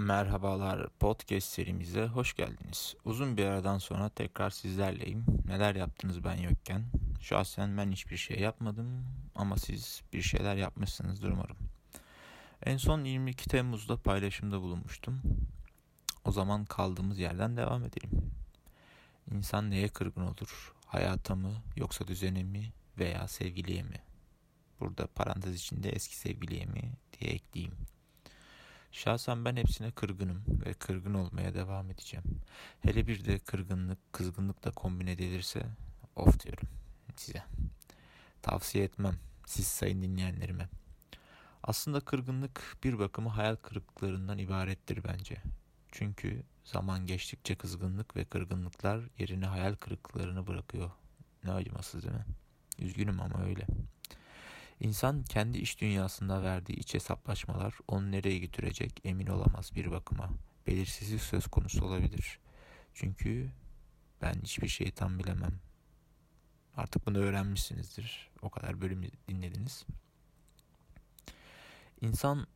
Merhabalar podcast serimize hoş geldiniz. Uzun bir aradan sonra tekrar sizlerleyim. Neler yaptınız ben yokken? Şahsen ben hiçbir şey yapmadım ama siz bir şeyler yapmışsınızdır umarım. En son 22 Temmuz'da paylaşımda bulunmuştum. O zaman kaldığımız yerden devam edelim. İnsan neye kırgın olur? Hayata mı yoksa düzene mi veya sevgiliye mi? Burada parantez içinde eski sevgiliye mi diye ekleyeyim. Şahsen ben hepsine kırgınım ve kırgın olmaya devam edeceğim. Hele bir de kırgınlık, kızgınlıkla kombin edilirse of diyorum size. Tavsiye etmem siz sayın dinleyenlerime. Aslında kırgınlık bir bakımı hayal kırıklıklarından ibarettir bence. Çünkü zaman geçtikçe kızgınlık ve kırgınlıklar yerine hayal kırıklıklarını bırakıyor. Ne acımasız değil mi? Üzgünüm ama öyle. İnsan kendi iş dünyasında verdiği iç hesaplaşmalar onu nereye götürecek emin olamaz bir bakıma. Belirsizlik söz konusu olabilir. Çünkü ben hiçbir şeyi tam bilemem. Artık bunu öğrenmişsinizdir. O kadar bölüm dinlediniz. İnsan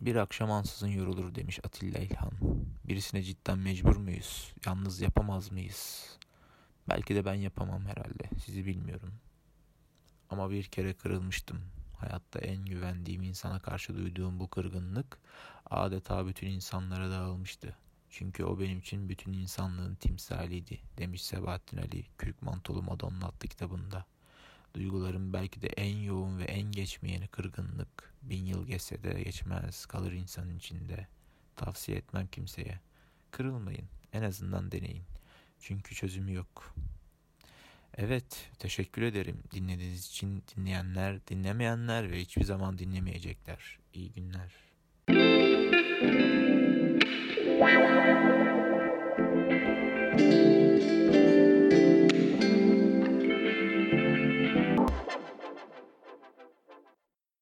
bir akşam ansızın yorulur demiş Atilla İlhan. Birisine cidden mecbur muyuz? Yalnız yapamaz mıyız? Belki de ben yapamam herhalde. Sizi bilmiyorum. Ama bir kere kırılmıştım. Hayatta en güvendiğim insana karşı duyduğum bu kırgınlık adeta bütün insanlara dağılmıştı. Çünkü o benim için bütün insanlığın timsaliydi demiş Sebahattin Ali Kürk Mantolu Madonna adlı kitabında. Duyguların belki de en yoğun ve en geçmeyeni kırgınlık. Bin yıl geçse de geçmez kalır insanın içinde. Tavsiye etmem kimseye. Kırılmayın en azından deneyin. Çünkü çözümü yok.'' Evet, teşekkür ederim dinlediğiniz için dinleyenler, dinlemeyenler ve hiçbir zaman dinlemeyecekler. İyi günler.